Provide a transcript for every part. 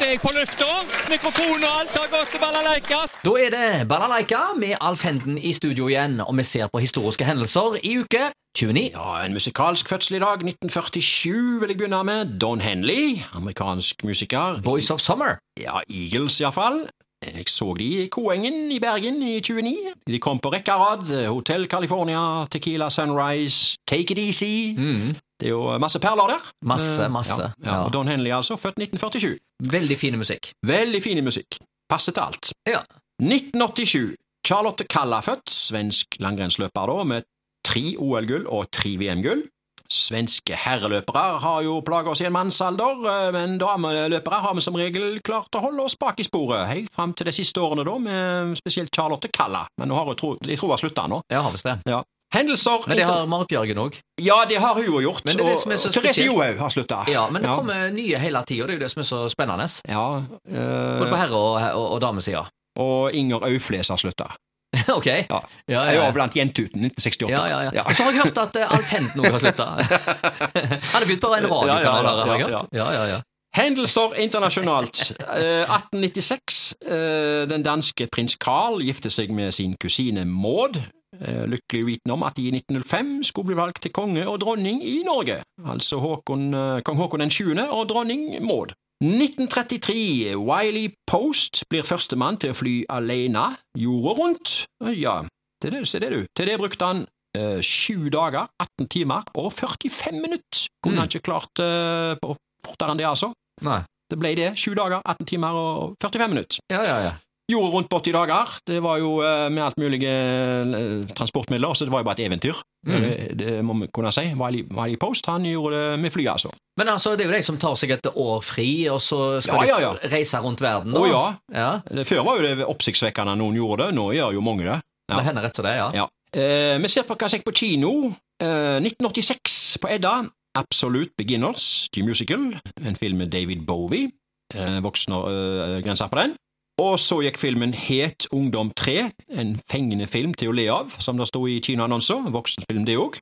snart er jeg på lufta. Mikrofon og alt har gått til balalaika. Da er det Balalaika med Alf Henden i studio igjen, og vi ser på historiske hendelser i uke 29. Ja, En musikalsk fødsel i dag, 1947 vil jeg begynne med. Don Henley, amerikansk musiker. Boys of Summer. Ja, Eagles iallfall. Jeg så de i Koengen i Bergen i 29. De kom på rekke og rad. Hotel California, Tequila Sunrise, Take It Easy. Det er jo masse perler der. Masse, Eh, masse, Ja, ja. ja. Og Don Henley, altså, født 1947. Veldig fin musikk. Veldig fin musikk. Passer til alt. Ja. 1987. Charlotte Kalla født, svensk langrennsløper da, med tre OL-gull og tre VM-gull. Svenske herreløpere har jo plaga oss i en mannsalder, eh, men dameløpere har vi som regel klart å holde oss bak i sporet, helt fram til de siste årene, da, med spesielt Charlotte Kalla. Men nå har hun tro, jeg tror hun har slutta nå. Ja, har visst det. Ja. Hendelser Men det har Marit Bjørgen òg. Ja, det har hun jo gjort. Men det er det som er så og Therese. Johaug har slutta. Ja, men det kommer nye hele tida, det er jo det som er så spennende. Ja, øh... Både på herre- og, og, og damesida. og Inger Aufles har slutta. ok. Ja, Ja. Jeg var blant Jentuten 1968. Ja, ja, ja. Og så har jeg hørt at eh, Alf Henden òg har slutta. Han har begynt på en radiokanal, Ja, ja, ja, har jeg hørt. Ja, ja, ja. Hendelser internasjonalt. Eh, 1896. eh, den danske prins Carl gifter seg med sin kusine Maud. Eh, lykkelig viten om at de i 1905 skulle bli valgt til konge og dronning i Norge. Altså Håkon, eh, kong Håkon den 20. og dronning Maud. 1933. Wiley Post blir førstemann til å fly alene jorda rundt. Ja, til det, se det du. Til det brukte han eh, sju dager, 18 timer og 45 minutter. Kunne Mm. han ikke klart eh, fortere enn det, altså. Nei. Det ble det. Sju dager, 18 timer og 45 minutter. Ja, ja, ja. Jorda rundt på 80 dager. Det var jo eh, med alt mulige eh, transportmidler, så det var jo bare et eventyr. Mm. Det, det må vi kunne si. Wiley, Wiley Post han gjorde det med fly, altså. Men altså, det er jo de som tar seg et år fri, og så skal Ja, ja, de reise rundt verden. Å da. ja. ja. Før var jo det oppsiktsvekkende noen gjorde det, nå gjør jo mange det. Ja. Det hender rett som det, ja. Ja. Eh, vi ser på hva som gikk på kino. Eh, 1986 på Edda. Absolute Beginners, The Musical. En film med David Bowie. Eh, grenser på den. Og så gikk filmen Het ungdom 3, en fengende film til å le av, som det sto i kinoannonser. Voksenfilm, det òg.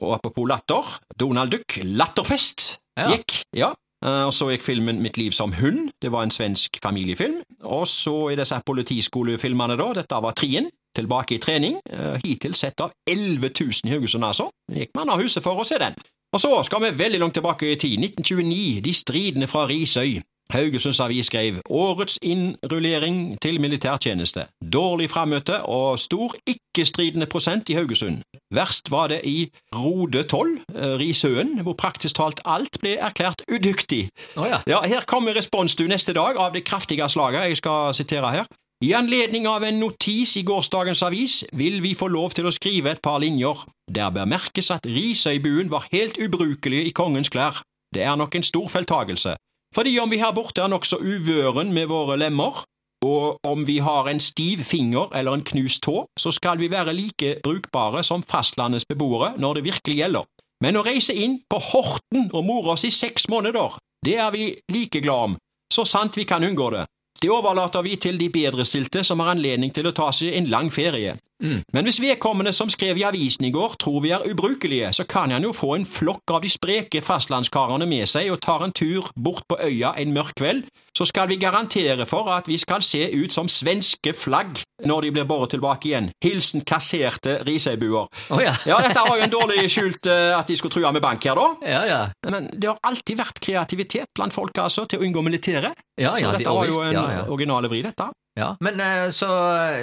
Og apropos latter, Donald Duck, Latterfest, Ja. gikk. Ja. Eh, Og så gikk filmen Mitt liv som hund. Det var en svensk familiefilm. Og så i disse politiskolefilmene, da. Dette var trien. Tilbake i trening. eh, Hittil sett av 11 000 i Haugesund, altså. Gikk man av huset for å se den. Og så skal vi veldig langt tilbake i tid. 1929. De stridende fra Risøy. Haugesunds Avis skrev årets innrullering til militærtjeneste. Dårlig frammøte og stor ikke-stridende prosent i Haugesund. Verst var det i Rode 12, eh, Risøen, hvor praktisk talt alt ble erklært udyktig. Oh ja. Ja, Her kommer respons du neste dag av det kraftige slaget jeg skal sitere her. I anledning av en notis i gårsdagens avis vil vi få lov til å skrive et par linjer. Der bør merkes at Risøybuen var helt ubrukelig i kongens klær. Det er nok en stor feiltagelse. Fordi om vi her borte er nokså uvøren med våre lemmer, og om vi har en stiv finger eller en knust tå, så skal vi være like brukbare som fastlandets beboere når det virkelig gjelder. Men å reise inn på Horten og more oss i seks måneder, det er vi like glad om, så sant vi kan unngå det. Det overlater vi til de bedrestilte som har anledning til å ta seg en lang ferie. Men hvis vedkommende som skrev i avisen i går tror vi er ubrukelige, så kan han jo få en flokk av de spreke fastlandskarene med seg og tar en tur bort på øya en mørk kveld, så skal vi garantere for at vi skal se ut som svenske flagg når de blir båret tilbake igjen. Hilsen kasserte risøybuer. Oh, ja. Ja, dette var jo en dårlig skjult eh, at de skulle true med bank her, da. Ja, ja. Men det har alltid vært kreativitet blant folk altså, til å unngå militæret. Ja, ja, så dette de- var jo en ja, ja. originale vri, dette. Ja, Men eh, så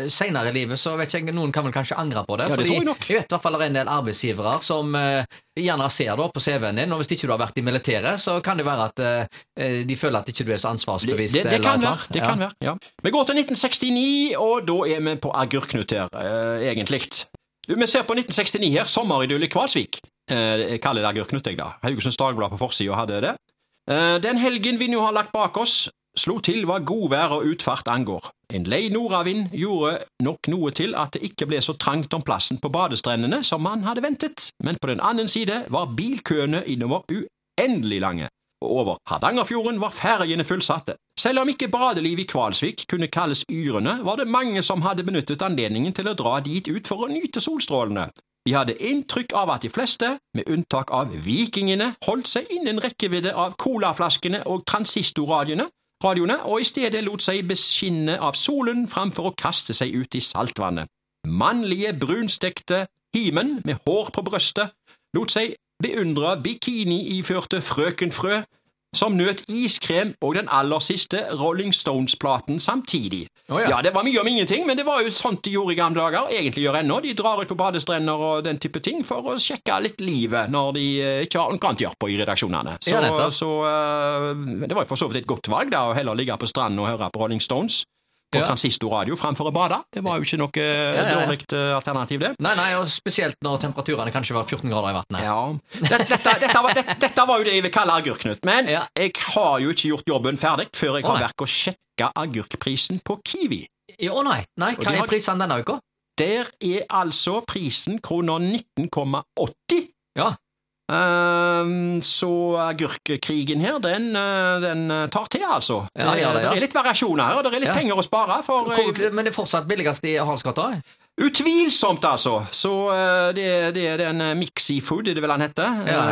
seinere i livet så vet jeg, noen kan vel kanskje angre på det. Ja, det fordi jeg nok. vet i hvert fall det er en del arbeidsgivere som uh, gjerne ser da på CV-en din, og hvis ikke du har vært i militæret, så kan det være at uh, de føler at ikke du er så ansvarsbevisst. det, det det kan være. Det ja. kan være, ja. Vi går til 1969, og da er vi på Agurknut her, uh, egentlig. Du, Vi ser på 1969 her, sommeridyll i Kvalsvik. Eh, jeg kaller det Agurknut, jeg da. Haugesunds Dagblad på forsida hadde det. Eh, den helgen vi nå har lagt bak oss, slo til hva godvær og utfart angår. En lei nordavind gjorde nok noe til at det ikke ble så trangt om plassen på badestrendene som man hadde ventet, men på den annen side var bilkøene innover uendelig lange og over Hardangerfjorden var ferjene fullsatte. Selv om ikke badelivet i Kvalsvik kunne kalles yrende, var det mange som hadde benyttet anledningen til å dra dit ut for å nyte solstrålene. Vi hadde inntrykk av at de fleste, med unntak av vikingene, holdt seg innen rekkevidde av colaflaskene og transistorradiene, radioene, og i stedet lot seg beskinne av solen framfor å kaste seg ut i saltvannet. Mannlige, brunstekte himen med hår på brøstet lot seg beundre bikini-iførte frøkenfrø som nøt iskrem og den aller siste Rolling Stones-platen samtidig. Oh, ja. ja, det var mye om ingenting, men det var jo sånt de gjorde i gamle dager, egentlig gjør ennå. De drar ut på badestrender og den type ting for å sjekke litt livet når de eh, ikke har noe annet å gjøre på i redaksjonene. Så, Ja, så uh, det var jo for så vidt et godt valg, da, å heller ligge på stranden og høre på Rolling Stones på Ja. transistorradio framfor å bade. Det var jo ikke noe eh, ja, ja. dårlig eh, alternativ, det. Nei, nei, og spesielt når temperaturene kanskje var 14 grader i vannet. Ja. Dette, dette, dette, var, dette, var jo det jeg vil kalle agurknut, men jeg har jo ikke gjort jobben ferdig før jeg har vært og sjekka agurkprisen på Kiwi. Ja, Å nei, nei, hva er prisene denne uka? Der er altså prisen kroner 19,80. Ja. Ehm, så agurkkrigen her, den, eh, den tar til, altså. Ja, det, ja, det, ja. det er litt variasjoner her, og det er litt penger å spare. For, eh, men det er fortsatt billigst i Halsgata? Utvilsomt, altså. Så uh, det, det er den uh, Mixi-food, er det vel han heter? Ja,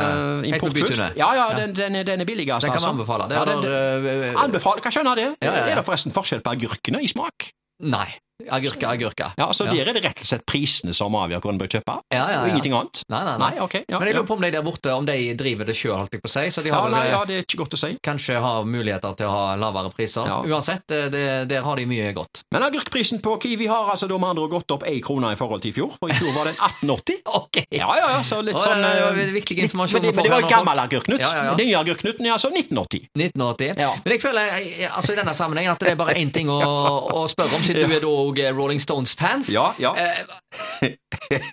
på Importfood. Ja, ja, den, den, den er billigst, altså. Den kan altså. anbefale det. Ja, den- eller, øh, Anbefaler, kan skjønne det. Er det forresten forskjell på agurkene i smak? Nei. Agurka, agurka. Ja, Så Ja. der er det rett og slett prisene som avgjør hva en bør kjøpe, Ja, ja, og ingenting annet? Nei, nei, nei. Nei, ok. Ja, Men jeg lurer på om de der borte om de driver det sjøl, holdt jeg på å si. Så de ja, har nei, eh, ja, det er ikke godt å si. kanskje har muligheter til å ha lavere priser. Ja. Uansett, eh, det, der har de mye godt. Men agurkprisen på Kiwi har altså da med andre gått opp én krone i forhold til i fjor, for i fjor var den 18,80. Ok! Ja, ja, ja, så litt sånn det er eh, viktig litt- informasjon Men det, men det var jo gammel agurknut. Ja, ja, ja. Den nye agurknuten er altså 1980. 1980. Ja. Men jeg føler eh, altså i denne sammenhengen at det er bare én ting å, å spørre om, siden du er da òg Rolling Stones-fans. Ja, ja. Eh,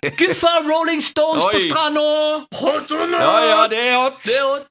Guffa Rolling Stones Oi. på stranda! Hot or not? Ja, ja, det er hot! Det er hot.